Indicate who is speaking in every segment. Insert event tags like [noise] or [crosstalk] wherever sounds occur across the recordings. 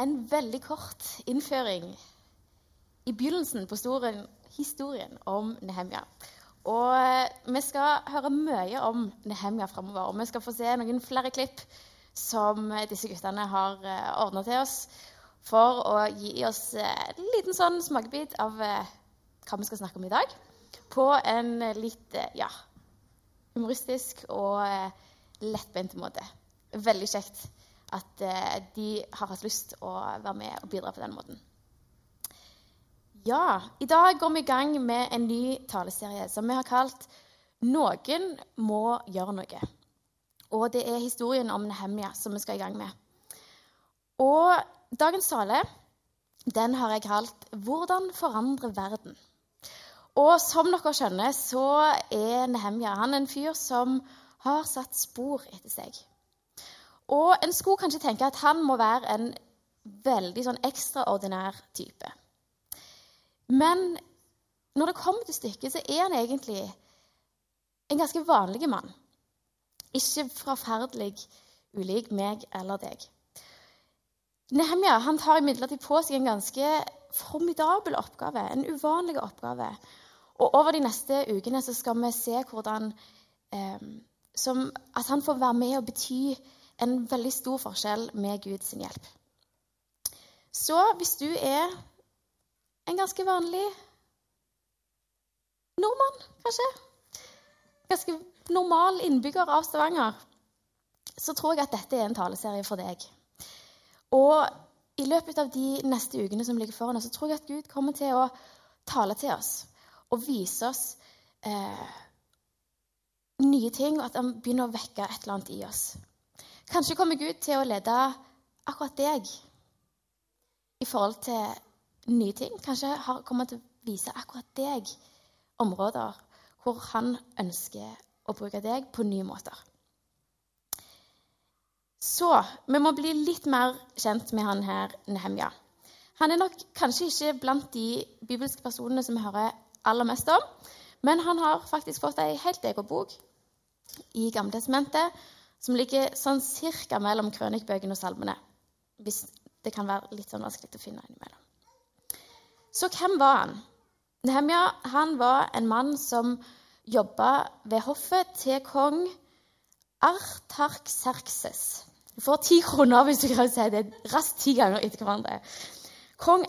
Speaker 1: en veldig kort innføring i begynnelsen på historien, historien om Nehemja. Og eh, vi skal høre mye om Nehemja framover. Og vi skal få se noen flere klipp som disse guttene har eh, ordna til oss for å gi oss eh, en liten sånn smakebit av hva vi skal snakke om i dag. På en litt ja, humoristisk og lettbeint måte. Veldig kjekt at de har hatt lyst å være med og bidra på den måten. Ja, i dag går vi i gang med en ny taleserie som vi har kalt 'Noen må gjøre noe'. Og det er historien om Nehemia som vi skal i gang med. Og dagens tale den har jeg kalt 'Hvordan forandre verden'. Og som dere skjønner, så er Nehemia han en fyr som har satt spor etter seg. Og en skulle kanskje tenke at han må være en veldig sånn ekstraordinær type. Men når det kommer til stykket, så er han egentlig en ganske vanlig mann. Ikke forferdelig ulik meg eller deg. Nehemia han tar imidlertid på seg en ganske formidabel oppgave, en uvanlig oppgave. Og over de neste ukene så skal vi se hvordan eh, som, at han får være med og bety en veldig stor forskjell med Guds hjelp. Så hvis du er en ganske vanlig nordmann, kanskje. Ganske normal innbygger av Stavanger. Så tror jeg at dette er en taleserie for deg. Og i løpet av de neste ukene som ligger foran oss, så tror jeg at Gud kommer til å tale til oss og vise oss eh, nye ting, og at han begynner å vekke et eller annet i oss. Kanskje kommer Gud til å lede akkurat deg i forhold til nye ting. Kanskje har kommet til å vise akkurat deg områder hvor han ønsker å bruke deg på nye måter. Så vi må bli litt mer kjent med han her, Nehemja. Han er nok kanskje ikke blant de bibelske personene som vi hører aller mest om, men han har faktisk fått ei helt egen bok i Gamletestamentet som ligger sånn cirka mellom krønikbøkene og salmene. Hvis det kan være litt sånn vanskelig å finne innimellom. Så hvem var han? Nehemja han var en mann som jobba ved hoffet til kong Artarkserkses. Du får ti kroner hvis du kan si det raskt ti ganger etter hverandre. Kong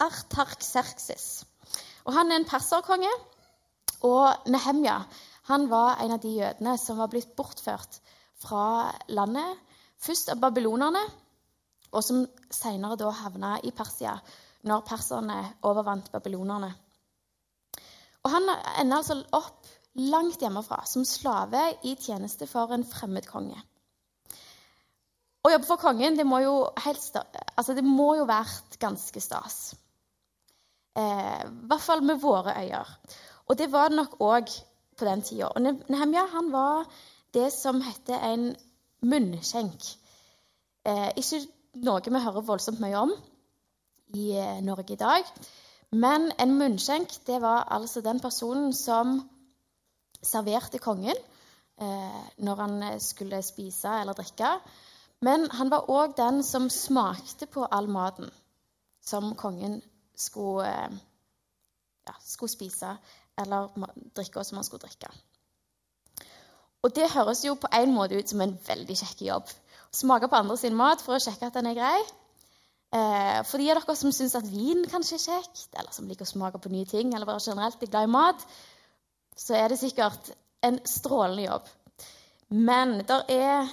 Speaker 1: Artarkserkses. Og Han er en perserkonge. Og Nehemja han var en av de jødene som var blitt bortført fra landet. Først av babylonerne, og som senere da havna i Persia når perserne overvant babylonerne. Og Han ender altså opp langt hjemmefra som slave i tjeneste for en fremmed konge. Å jobbe for kongen det må jo, helst, altså det må jo vært ganske stas. Eh, I hvert fall med våre øyne. Og det var det nok òg på den tida. Og Nehemja han var det som heter en munnskjenk. Eh, ikke noe vi hører voldsomt mye om i eh, Norge i dag. Men en munnskjenk det var altså den personen som serverte kongen eh, når han eh, skulle spise eller drikke. Men han var òg den som smakte på all maten som kongen skulle, eh, ja, skulle spise eller drikke som man skulle drikke. Og det høres jo på en måte ut som en veldig kjekk jobb. Smake på andre sin mat for å sjekke at den er grei. Eh, for de av dere som syns at vin kanskje er kjekt, eller som liker å smake på nye ting, eller bare generelt er glad i mat, så er det sikkert en strålende jobb. Men det er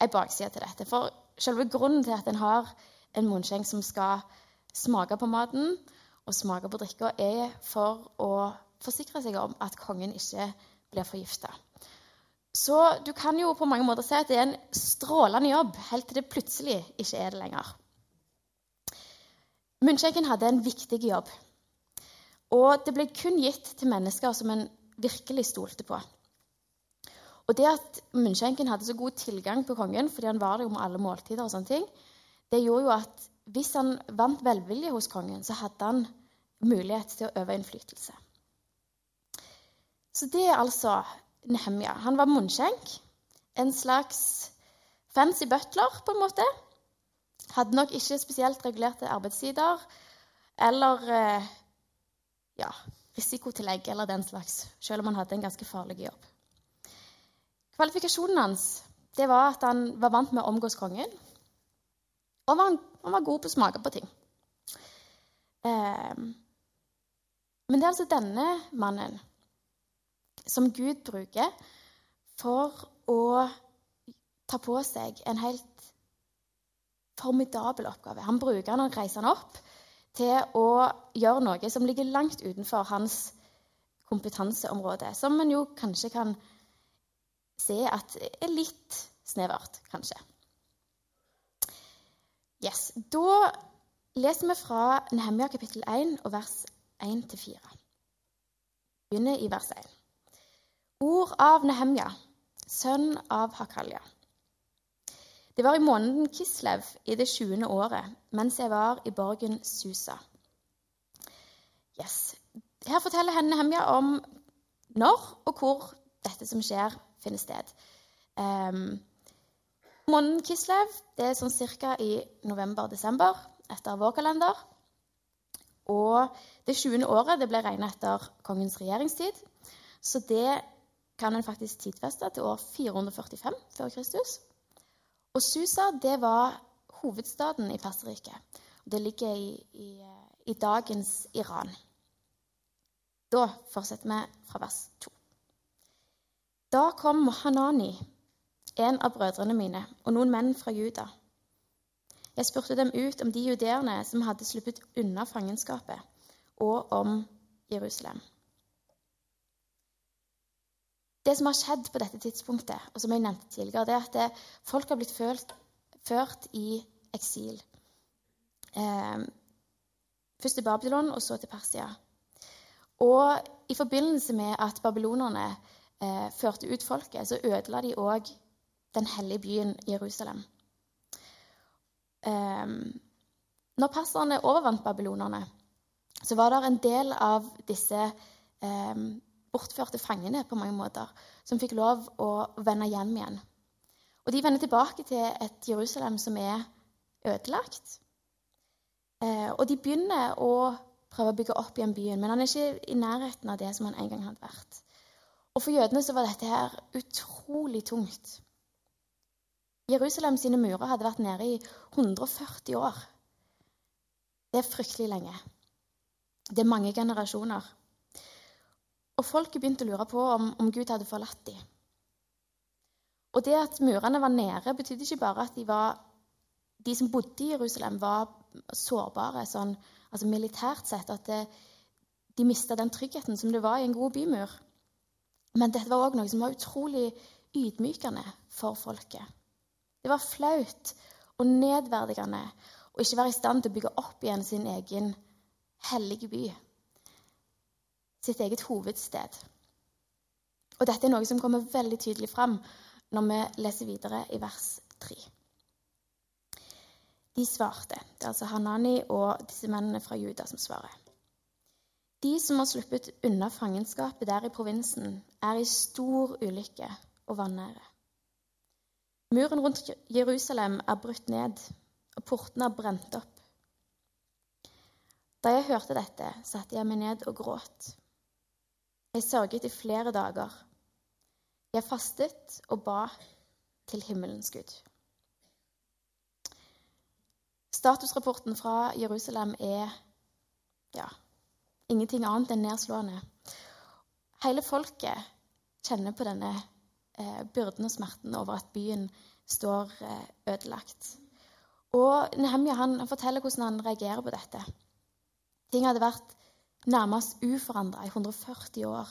Speaker 1: ei bakside til dette. For selve grunnen til at en har en munnskjenk som skal smake på maten og smake på drikka, er for å forsikre seg om at kongen ikke blir forgifta. Så du kan jo på mange måter si at det er en strålende jobb helt til det plutselig ikke er det lenger. Munnskjenken hadde en viktig jobb. Og det ble kun gitt til mennesker som en virkelig stolte på. Og det at munnskjenken hadde så god tilgang på kongen fordi han var der med alle måltider, og sånne ting, det gjorde jo at hvis han vant velvilje hos kongen, så hadde han mulighet til å øve innflytelse. Så det er altså Nehemja. Han var munnskjenk. En slags fancy butler, på en måte. Hadde nok ikke spesielt regulerte arbeidstider eller eh, ja, risikotillegg eller den slags, selv om han hadde en ganske farlig jobb. Kvalifikasjonen hans det var at han var vant med å omgås kongen. Og han, han var god på å smake på ting. Eh, men det er altså denne mannen som Gud bruker for å ta på seg en helt formidabel oppgave. Han bruker han og reiser han opp til å gjøre noe som ligger langt utenfor hans kompetanseområde, som en jo kanskje kan se at er litt snevert, kanskje. Yes, Da leser vi fra Nehemia kapittel 1 og vers 1-4. Begynner i vers 1. Ord av Nehemja, sønn av Hakalja. Det var i måneden Kislev i det 20. året, mens jeg var i borgen Susa. Yes. Her forteller henne Nehemja om når og hvor dette som skjer, finner sted. Um, måneden Kislev det er sånn ca. i november-desember etter vår kalender. Og det 20. året det ble regna etter kongens regjeringstid. Så det kan en faktisk tidfeste til år 445 før Kristus. Og Susa det var hovedstaden i Perserriket. Det ligger i, i, i, dagens Iran. Da fortsetter vi fra vers 2. Da kom Hanani, en av brødrene mine, og noen menn fra Juda. Jeg spurte dem ut om de judeerne som hadde sluppet unna fangenskapet, og om Jerusalem. Det som har skjedd på dette tidspunktet, og som jeg nevnte tidligere, det er at det, folk har blitt følt, ført i eksil. Eh, først til Babylon, og så til Persia. Og i forbindelse med at babylonerne eh, førte ut folket, så ødela de òg den hellige byen Jerusalem. Eh, når perserne overvant babylonerne, så var det en del av disse eh, bortførte fangene på mange måter, som fikk lov å vende hjem igjen. Og de vender tilbake til et Jerusalem som er ødelagt. Eh, og de begynner å prøve å bygge opp igjen byen, men han er ikke i nærheten av det som han en gang hadde vært. Og for jødene så var dette her utrolig tungt. Jerusalem sine murer hadde vært nede i 140 år. Det er fryktelig lenge. Det er mange generasjoner. Og folket begynte å lure på om, om Gud hadde forlatt dem. Og det at murene var nede, betydde ikke bare at de, var, de som bodde i Jerusalem, var sårbare sånn, altså militært sett. At det, de mista den tryggheten som det var i en god bymur. Men dette var òg noe som var utrolig ydmykende for folket. Det var flaut og nedverdigende å ikke være i stand til å bygge opp igjen sin egen hellige by sitt eget hovedsted. Og dette er noe som kommer veldig tydelig fram når vi leser videre i vers 3. De svarte. Det er altså Hanani og disse mennene fra Juda som svarer. De som har sluppet unna fangenskapet der i provinsen, er i stor ulykke og vanære. Muren rundt Jerusalem er brutt ned, og portene er brent opp. Da jeg hørte dette, satte jeg meg ned og gråt. Jeg sørget i flere dager. Jeg fastet og ba til himmelens Gud. Statusrapporten fra Jerusalem er ja, ingenting annet enn nedslående. Hele folket kjenner på denne eh, byrden og smerten over at byen står eh, ødelagt. Og Nehemja han, han forteller hvordan han reagerer på dette. Ting hadde vært nærmest uforandra i 140 år.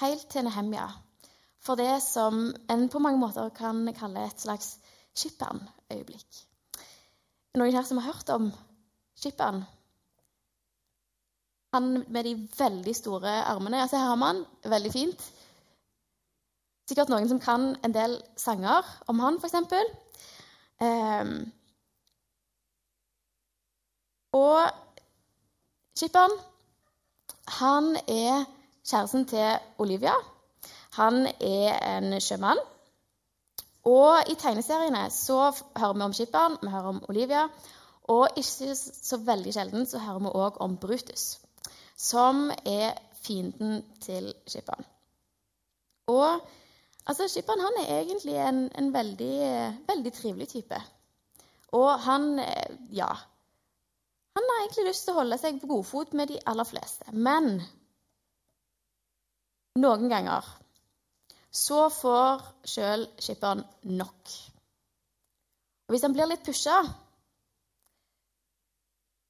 Speaker 1: Helt til Nehemja. For det som en på mange måter kan kalle et slags skipperen-øyeblikk. Noen her som har hørt om skipperen? Han med de veldig store armene. Altså, her har man veldig fint. Sikkert noen som kan en del sanger om han, f.eks. Um, ehm, og Skipperen han er kjæresten til Olivia. Han er en sjømann. Og i tegneseriene så hører vi om skipperen, vi hører om Olivia. Og ikke så veldig sjelden så hører vi òg om Brutus, som er fienden til skipperen. Og altså, skipperen han er egentlig en, en veldig, veldig trivelig type. Og han ja, han har egentlig lyst til å holde seg på godfot med de aller fleste. Men noen ganger så får sjøl skipperen nok. Og Hvis han blir litt pusha,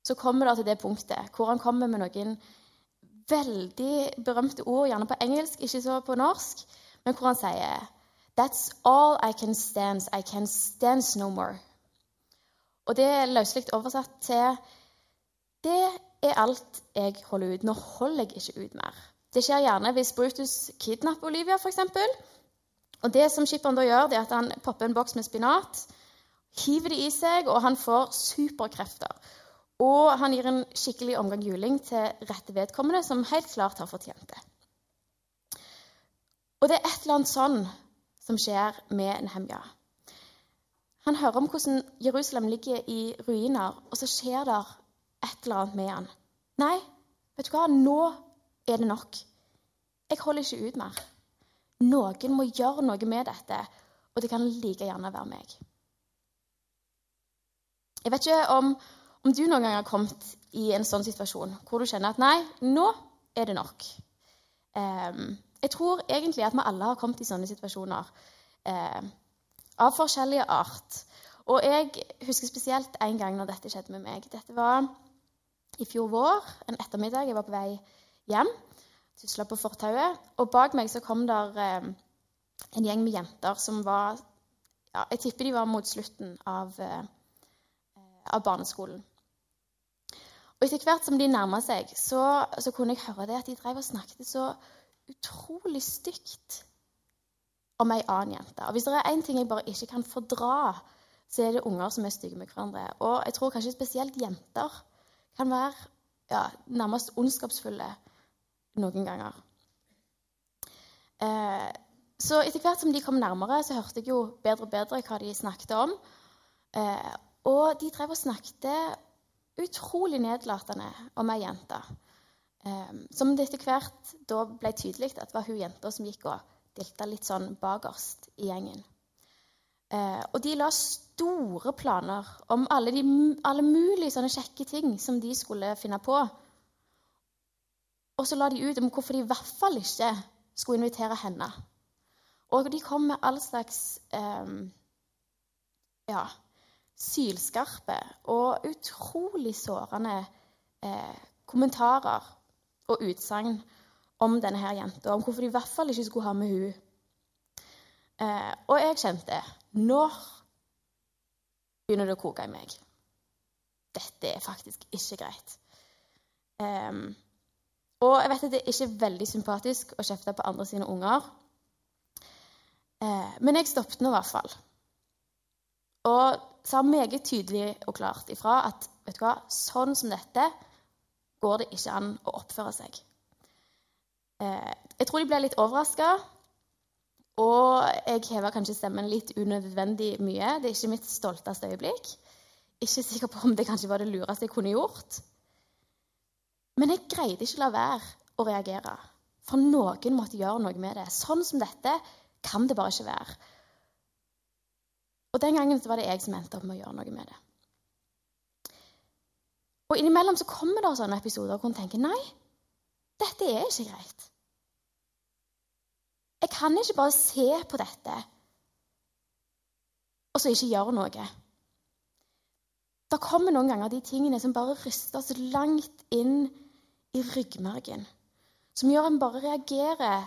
Speaker 1: så kommer det til det punktet hvor han kommer med noen veldig berømte ord, gjerne på engelsk, ikke så på norsk, men hvor han sier That's all I can stand. I can stand no more. Og det er løselig oversatt til Det er alt jeg holder ut. Nå holder jeg ikke ut mer. Det skjer gjerne hvis Brutus kidnapper Olivia, f.eks. Og det som skipperen da gjør, det er at han popper en boks med spinat, hiver det i seg, og han får superkrefter. Og han gir en skikkelig omgang juling til rette vedkommende, som helt klart har fortjent det. Og det er et eller annet sånn som skjer med Nehemja. Han hører om hvordan Jerusalem ligger i ruiner, og så skjer det et eller annet med han. Nei, vet du hva? Nå er det nok. Jeg holder ikke ut mer. Noen må gjøre noe med dette, og det kan like gjerne være meg. Jeg vet ikke om, om du noen gang har kommet i en sånn situasjon hvor du kjenner at nei, nå er det nok. Um, jeg tror egentlig at vi alle har kommet i sånne situasjoner uh, av forskjellige art. Og jeg husker spesielt en gang når dette skjedde med meg. Dette var i fjor vår, en ettermiddag. Jeg var på vei hjem. Tusla på fortauet. Og bak meg så kom der eh, en gjeng med jenter som var ja, Jeg tipper de var mot slutten av, eh, av barneskolen. Og etter hvert som de nærma seg, så, så, kunne jeg høre det at de drev og snakket så utrolig stygt om ei annen jente. Og hvis det er én ting jeg bare ikke kan fordra, så er det unger som er stygge med hverandre. Og jeg tror kanskje spesielt jenter kan være ja, nærmest ondskapsfulle noen ganger. Eh, så etter hvert som de kom nærmere, så hørte jeg jo bedre og bedre hva de snakket om. Eh, og de drev og snakket utrolig nedlatende om ei jente. Eh, som det etter hvert da ble tydelig at det var hun jenta som gikk og dilta litt sånn bakerst i gjengen. Eh, og de la store planer om alle, de, alle mulige sånne kjekke ting som de skulle finne på. Og så la de ut om hvorfor de i hvert fall ikke skulle invitere henne. Og de kom med all slags eh, ja, sylskarpe og utrolig sårende eh, kommentarer og utsagn om denne her jenta. Om hvorfor de i hvert fall ikke skulle ha med hun. Eh, og jeg kjente Når begynner det å koke i meg? Dette er faktisk ikke greit. Um, og jeg vet at det er ikke veldig sympatisk å kjefte på andre sine unger. Eh, men jeg stoppet nå i hvert fall. Og sa meget tydelig og klart ifra at vet du hva, sånn som dette går det ikke an å oppføre seg. Eh, jeg tror de ble litt overraska. Og jeg hever kanskje stemmen litt unødvendig mye. Det er ikke mitt stolteste øyeblikk. Ikke sikker på om det kanskje var det lureste jeg kunne gjort. Men jeg greide ikke å la være å reagere. For noen måtte gjøre noe med det. Sånn som dette kan det bare ikke være. Og den gangen var det jeg som endte opp med å gjøre noe med det. Og innimellom så kommer det sånne episoder hvor en tenker nei, dette er ikke greit. Jeg kan ikke bare se på dette og så ikke gjøre noe. Det kommer noen ganger de tingene som bare ryster oss langt inn i ryggmargen som gjør en bare reagerer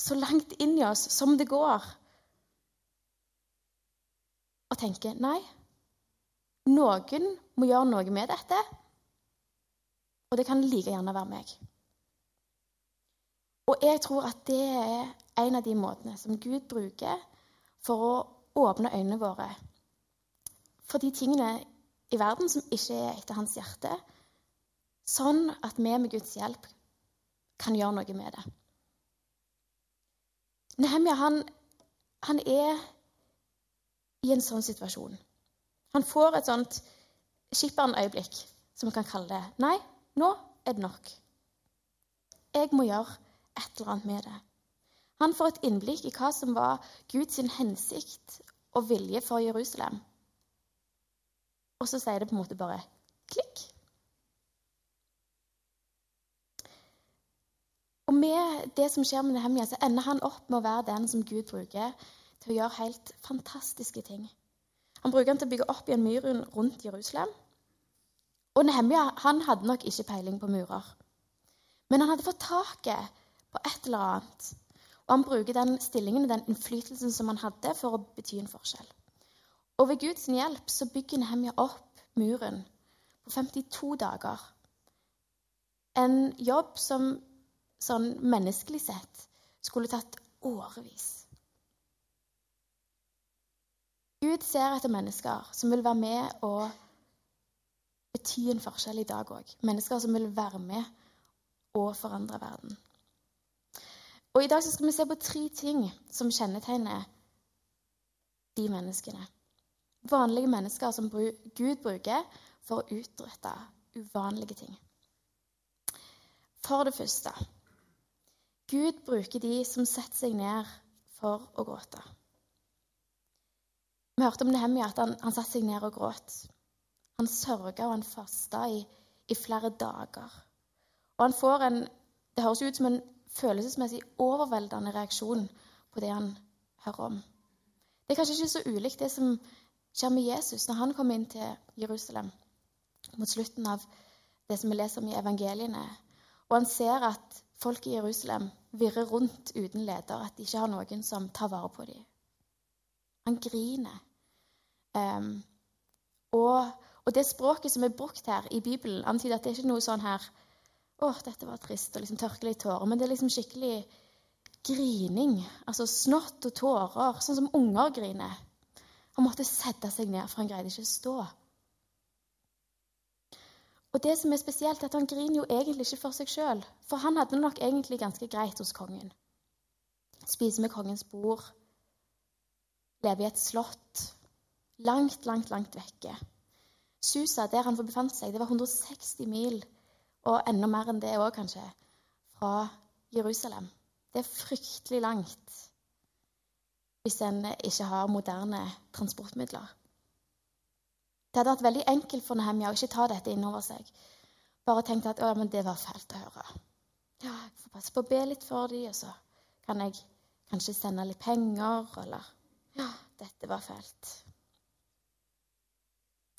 Speaker 1: så langt inn i oss som det går, og tenker nei, noen må gjøre noe med dette, og det kan like gjerne være meg. Og jeg tror at det er en av de måtene som Gud bruker for å åpne øynene våre for de tingene i verden som ikke er etter hans hjerte, Sånn at vi med Guds hjelp kan gjøre noe med det. Nehemia han, han er i en sånn situasjon. Han får et sånt skipperen-øyeblikk, som vi kan kalle det. Nei, nå er det nok. Jeg må gjøre et eller annet med det. Han får et innblikk i hva som var Guds hensikt og vilje for Jerusalem. Og så sier det på en måte bare klikk. Og med det som skjer med Nehemia, så ender han opp med å være den som Gud bruker til å gjøre helt fantastiske ting. Han bruker han til å bygge opp igjen myren rundt Jerusalem. Og Nehemia han hadde nok ikke peiling på murer. Men han hadde fått taket på et eller annet. Og han bruker den stillingen og den innflytelsen som han hadde, for å bety en forskjell. Og ved Guds hjelp så bygger Nehemja opp muren på 52 dager. En jobb som sånn menneskelig sett skulle tatt årevis. Gud ser etter mennesker som vil være med og bety en forskjell i dag òg. Mennesker som vil være med og forandre verden. Og I dag skal vi se på tre ting som kjennetegner de menneskene. Vanlige mennesker som Gud bruker for å utrette uvanlige ting. For det første Gud bruker de som setter seg ned for å gråte. Vi hørte om Nehemia at han, han satte seg ned og gråt. Han sørga og han fasta i, i, flere dager. Og han får en Det høres ut som en følelsesmessig overveldende reaksjon på det han hører om. Det er kanskje ikke så ulikt det som skjer med Jesus når han kommer inn til Jerusalem mot slutten av det som vi leser om i evangeliene. Og han ser at folk i Jerusalem virrer rundt uten leder, at de ikke har noen som tar vare på dem. Han griner. Um, og, og, det språket som er brukt her i Bibelen, antyder at det er ikke noe sånn her Å, dette var trist, og liksom tørke litt tårer. Men det er liksom skikkelig grining. Altså snott og tårer, sånn som unger griner. Han måtte sette seg ned, for han greide ikke å stå. Og det som er spesielt, er at han griner jo egentlig ikke for seg sjøl. For han hadde det nok egentlig ganske greit hos kongen. Spiser med kongens bord, lever i et slott, langt, langt, langt vekke. Susa, der han befant seg, det var 160 mil, og enda mer enn det òg, kanskje, fra Jerusalem. Det er fryktelig langt hvis en ikke har moderne transportmidler. Det hadde vært veldig enkelt for Nehemia å ikke ta dette inn over seg. Bare tenkt at å, men det var fælt å høre. Ja, jeg får passe på å be litt for dem, og så kan jeg kanskje sende litt penger, eller Ja, dette var fælt.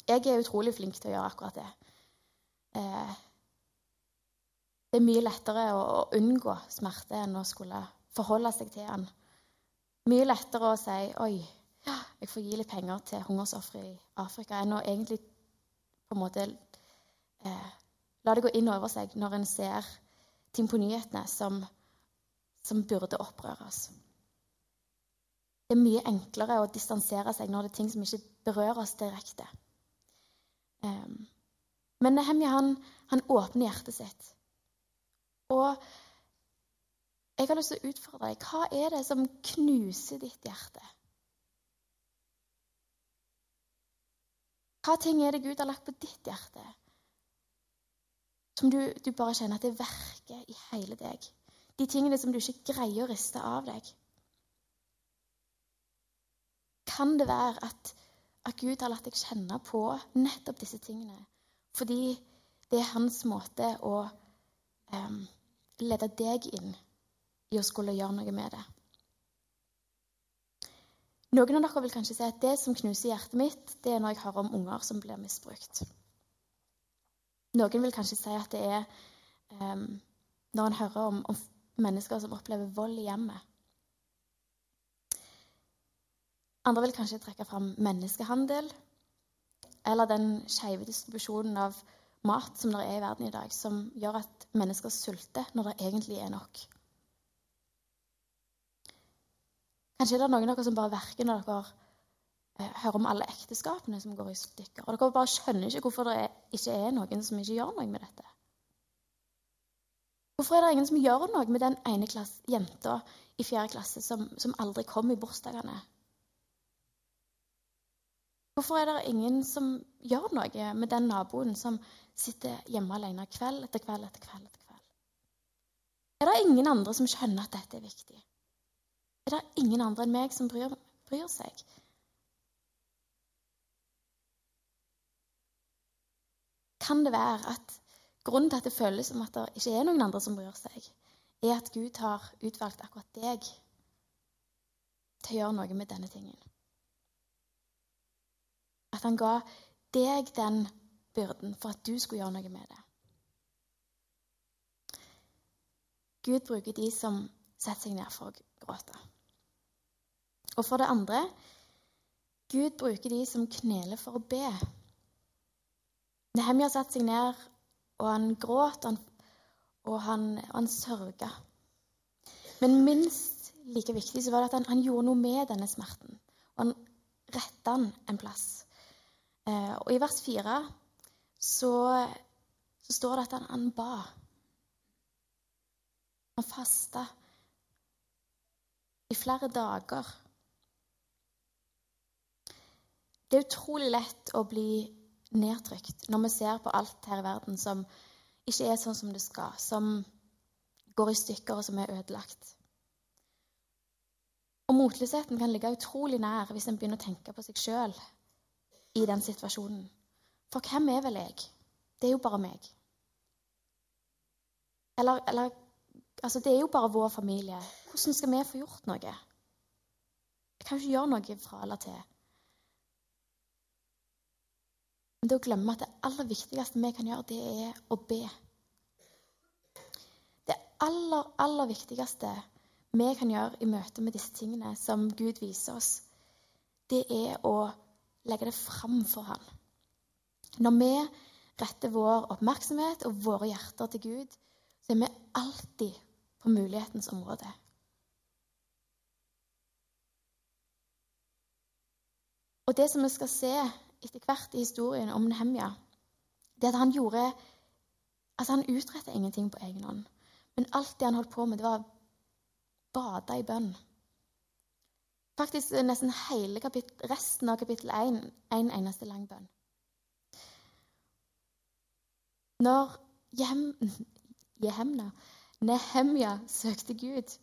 Speaker 1: Jeg er utrolig flink til å gjøre akkurat det. Eh, det er mye lettere å, unngå smerte enn å skulle forholde seg til den. Mye lettere å si 'oi, ja, jeg får gi litt penger til hungersofre i Afrika', enn å egentlig på en måte eh, la det gå inn over seg når en ser ting på nyhetene som, som burde opprøres. Det er mye enklere å distansere seg når det er ting som ikke berører oss direkte. Um, men Nehemja han, han, åpner hjertet sitt. Og jeg har lyst til å utfordre deg. Hva er det som knuser ditt hjerte? Hva ting er det Gud har lagt på ditt hjerte? Som du, du bare kjenner at det verker i hele deg. De tingene som du ikke greier å riste av deg. Kan det være at at Gud har latt deg kjenne på nettopp disse tingene. Fordi det er hans måte å um, lede deg inn i å skulle gjøre noe med det. Noen av dere vil kanskje si at det som knuser hjertet mitt, det er når jeg hører om unger som blir misbrukt. Noen vil kanskje si at det er um, når en hører om, om mennesker som opplever vold i hjemmet. Andre vil kanskje trekke fram menneskehandel eller den skeive distribusjonen av mat som det er i verden i dag, som gjør at mennesker sulter når det egentlig er nok. Kanskje det er noen av dere som bare verker når dere eh, hører om alle ekteskapene som går i stykker. Og dere bare skjønner ikke hvorfor det ikke er noen som ikke gjør noe med dette. Hvorfor er det ingen som gjør noe med den ene jenta i fjerde klasse som, som aldri kom i bursdagene? Hvorfor er det ingen som gjør noe med den naboen som sitter hjemme alene kveld etter kveld etter kveld? etter kveld? Er det ingen andre som skjønner at dette er viktig? Er det ingen andre enn meg som bryr, bryr seg? Kan det være at grunnen til at det føles som at det ikke er noen andre som bryr seg, er at Gud har utvalgt akkurat deg til å gjøre noe med denne tingen? At han ga deg den byrden for at du skulle gjøre noe med det. Gud bruker de som setter seg ned for å gråte. Og for det andre Gud bruker de som kneler for å be. Nehemja satte seg ned, og han gråt, og han, og han, sørga. Men minst like viktig så var det at han, han gjorde noe med denne smerten. Og han retta den en plass. Eh, og i vers fire så, så, står det at han, han ba. Han fasta i flere dager. Det er utrolig lett å bli nedtrykt når vi ser på alt her i verden som ikke er sånn som det skal, som går i stykker, og som er ødelagt. Og motløsheten kan ligge utrolig nær hvis en begynner å tenke på seg sjøl i den situasjonen. For hvem er vel jeg? Det er jo bare meg. Eller, eller Altså, det er jo bare vår familie. Hvordan skal vi få gjort noe? Jeg kan ikke gjøre noe fra eller til. Men det å glemme at det aller viktigste vi kan gjøre, det er å be. Det aller, aller viktigste vi kan gjøre i møte med disse tingene som Gud viser oss, det er å legge det fram for Han. Når vi retter vår oppmerksomhet og våre hjerter til Gud, så er vi alltid på mulighetens område. Og det som vi skal se etter hvert i historien om Nehemja, det at han gjorde Altså, han utretta ingenting på egen hånd. Men alt det han holdt på med, det var å bade i bønn. Faktisk nesten hele resten av kapittel 1 en eneste lang bønn. Når [laughs] Jehemna Nehemja søkte Gud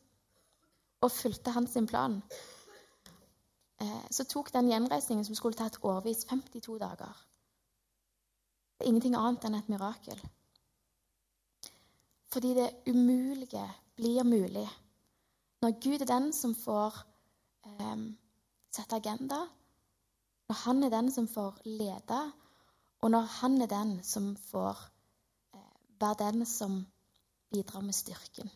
Speaker 1: og fulgte hans plan, eh, så tok den gjenreisningen som skulle tatt årevis, 52 dager. Det er ingenting annet enn et mirakel. Fordi det umulige blir mulig når Gud er den som får eh, sette agenda, når han er den som får lede, og når han er den som får eh, være den som bidrar med styrken.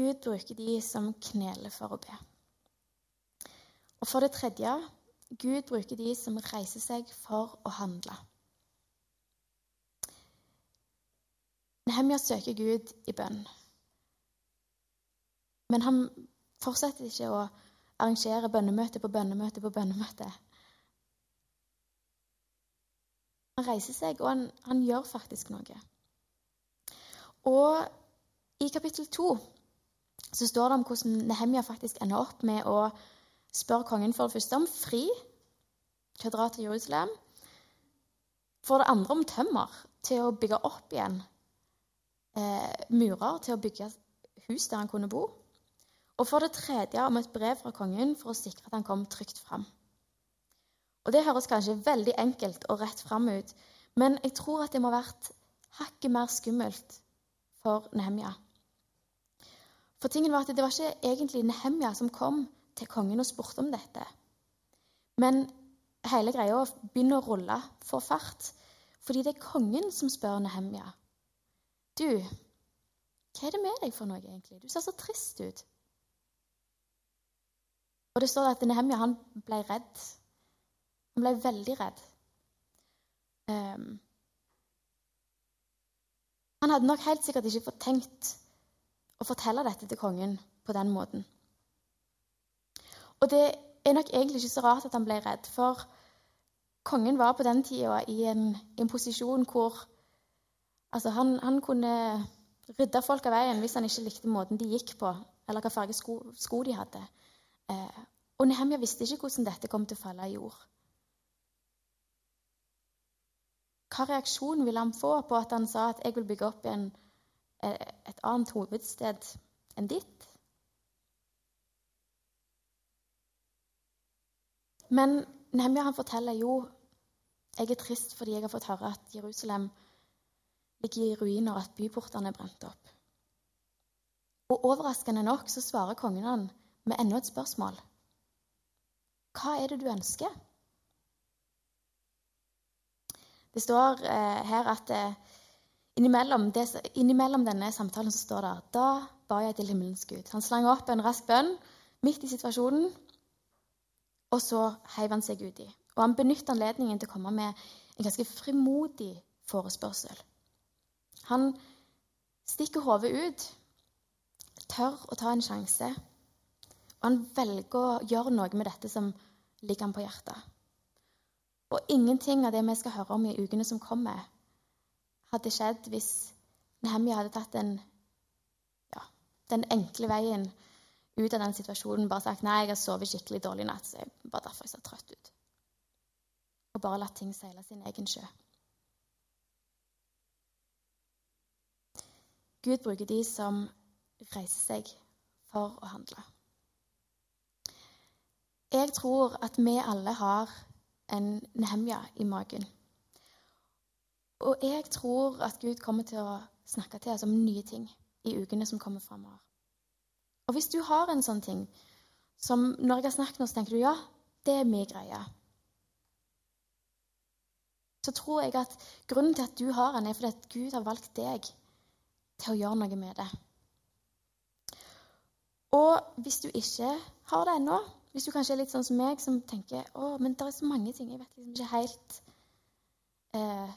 Speaker 1: Gud bruker de som kneler for å be. Og for det tredje Gud bruker de som reiser seg for å handle. Nehemja søker Gud i bønn. Men han fortsetter ikke å arrangere bønnemøte på bønnemøte på bønnemøte. Han reiser seg, og han, han gjør faktisk noe. Og i kapittel to så står det om hvordan Nehemia faktisk ender opp med å spørre kongen for det første om fri til å dra til Jerusalem. For det andre om tømmer til å bygge opp igjen eh, murer til å bygge hus der han kunne bo. Og for det tredje om et brev fra kongen for å sikre at han kom trygt fram. Og Det høres kanskje veldig enkelt og rett fram ut, men jeg tror at det må ha vært hakket mer skummelt for Nehemja. For tingen var at Det var ikke egentlig Nehemja som kom til kongen og spurte om dette. Men hele greia begynner å rulle, for fart, fordi det er kongen som spør Nehemja. Du, hva er det med deg for noe, egentlig? Du ser så trist ut. Og det står at Nehemja han ble redd. Han ble veldig redd. Um, han hadde nok helt sikkert ikke tenkt å fortelle dette til kongen på den måten. Og det er nok egentlig ikke så rart at han ble redd, for kongen var på den tida i en, en posisjon hvor altså han, han, kunne rydde folk av veien hvis han ikke likte måten de gikk på, eller hva farge sko, sko de hadde. Eh, Og Nehemja visste ikke hvordan dette kom til å falle i jord. Hva reaksjon ville han få på at han sa at 'jeg vil bygge opp igjen et annet hovedsted enn ditt'? Men Nehemja han forteller jo jeg er trist fordi jeg har fått høre at Jerusalem ligger i ruiner, at byportene er brent opp. Og overraskende nok så svarer kongen han med enda et spørsmål. Hva er det du ønsker? Det står eh, her at eh, innimellom, det, innimellom, denne samtalen så står det Da ba jeg til himmelens Gud. Han slang opp en rask bønn midt i situasjonen, og så heiv han seg uti. Og han benytter anledningen til å komme med en ganske frimodig forespørsel. Han stikker hodet ut, tør å ta en sjanse, og han velger å gjøre noe med dette som ligger ham på hjertet. Og ingenting av det vi skal høre om i ukene som kommer, hadde skjedd hvis Nehemja hadde tatt den, ja, den enkle veien ut av den situasjonen. Bare sagt nei, jeg har sovet skikkelig dårlig i natt, så jeg bare derfor jeg ser trøtt ut. Og bare latt ting seile sin egen sjø. Gud bruker de som reiser seg for å handle. Jeg tror at vi alle har en Nehemja i magen. Og jeg tror at Gud kommer til å snakke til oss om nye ting i ukene som kommer framover. Og hvis du har en sånn ting som når jeg har snakket nå, så tenker du ja, det er min greie, så tror jeg at grunnen til at du har den, er fordi at Gud har valgt deg til å gjøre noe med det. Og hvis du ikke har det ennå, hvis du kanskje er litt sånn som meg, som tenker å, men det er så mange ting, jeg vet liksom ikke helt eh,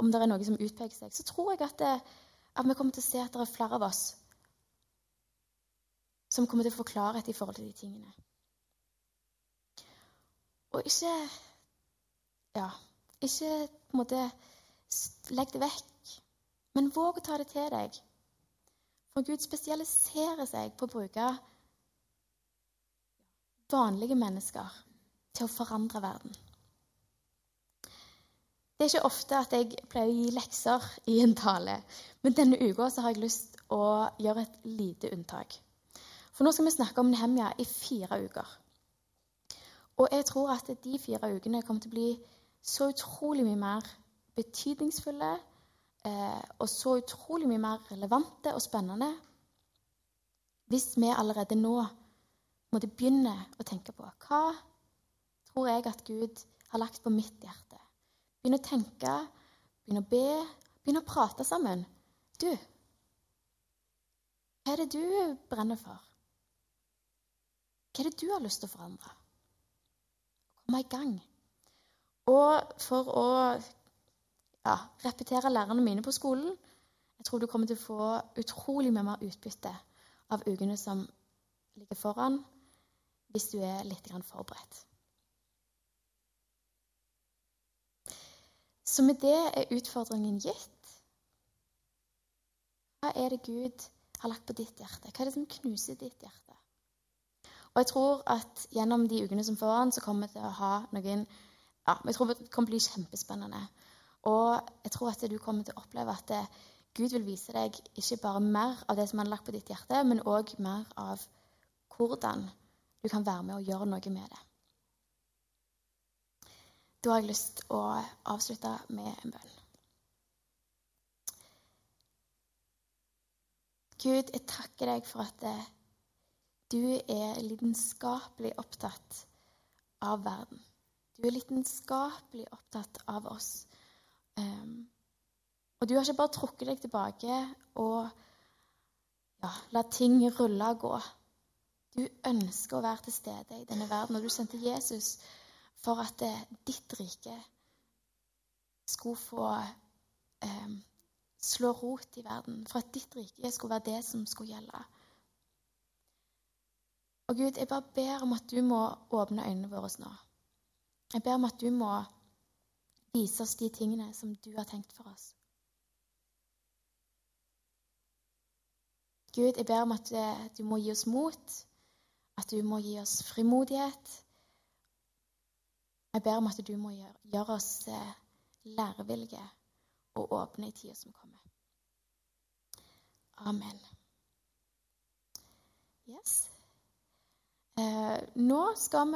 Speaker 1: om det er noe som utpeker seg, så tror jeg at, det, at, vi kommer til å se at det er flere av oss som kommer til å få klarhet i forhold til de tingene. Og ikke Ja, ikke på en måte legg det vekk, men våg å ta det til deg. For Gud spesialiserer seg på å bruke vanlige mennesker til å forandre verden. Det er ikke ofte at jeg pleier å gi lekser i en tale, men denne uka har jeg lyst å gjøre et lite unntak. For nå skal vi snakke om Nehemja i fire uker. Og jeg tror at de fire ukene kommer til å bli så utrolig mye mer betydningsfulle eh, og så utrolig mye mer relevante og spennende hvis vi allerede nå måtte begynne å tenke på hva tror jeg at Gud har lagt på mitt hjerte. Begynne å tenke, begynne å be, begynne å prate sammen. Du, hva er det du brenner for? Hva er det du har lyst til å forandre? Komme i gang. Og for å ja, repetere lærerne mine på skolen Jeg tror du kommer til å få utrolig mye mer utbytte av ukene som ligger foran, hvis du er litt forberedt. Så med det er utfordringen gitt. Hva er det Gud har lagt på ditt hjerte? Hva er det som knuser ditt hjerte? Og jeg tror at gjennom de ukene som foran, så kommer vi til å ha noen ja, jeg tror det kommer til å bli kjempespennende. Og jeg tror at du kommer til å oppleve at det, Gud vil vise deg ikke bare mer av det som han har lagt på ditt hjerte, men òg mer av hvordan du kan være med og gjøre noe med det. Da har jeg lyst til å avslutte med en bønn. Gud, jeg takker deg for at eh, du er lidenskapelig opptatt av verden. Du er lidenskapelig opptatt av oss. Um, og du har ikke bare trukket deg tilbake og ja, la ting rulle og gå. Du ønsker å være til stede i denne verden, og du sendte Jesus for at eh, ditt rike skulle få eh, slå rot i verden. For at ditt rike skulle være det som skulle gjelde. Og Gud, jeg bare ber om at du må åpne øynene våre nå. Jeg ber om at du må vise oss de tingene som du har tenkt for oss. Gud, jeg ber om at eh, du må gi oss mot at du må gi oss frimodighet. Jeg ber om at du må gjøre, oss eh, lærevillige og åpne i tida som kommer. Amen. Yes. Eh, nå skal vi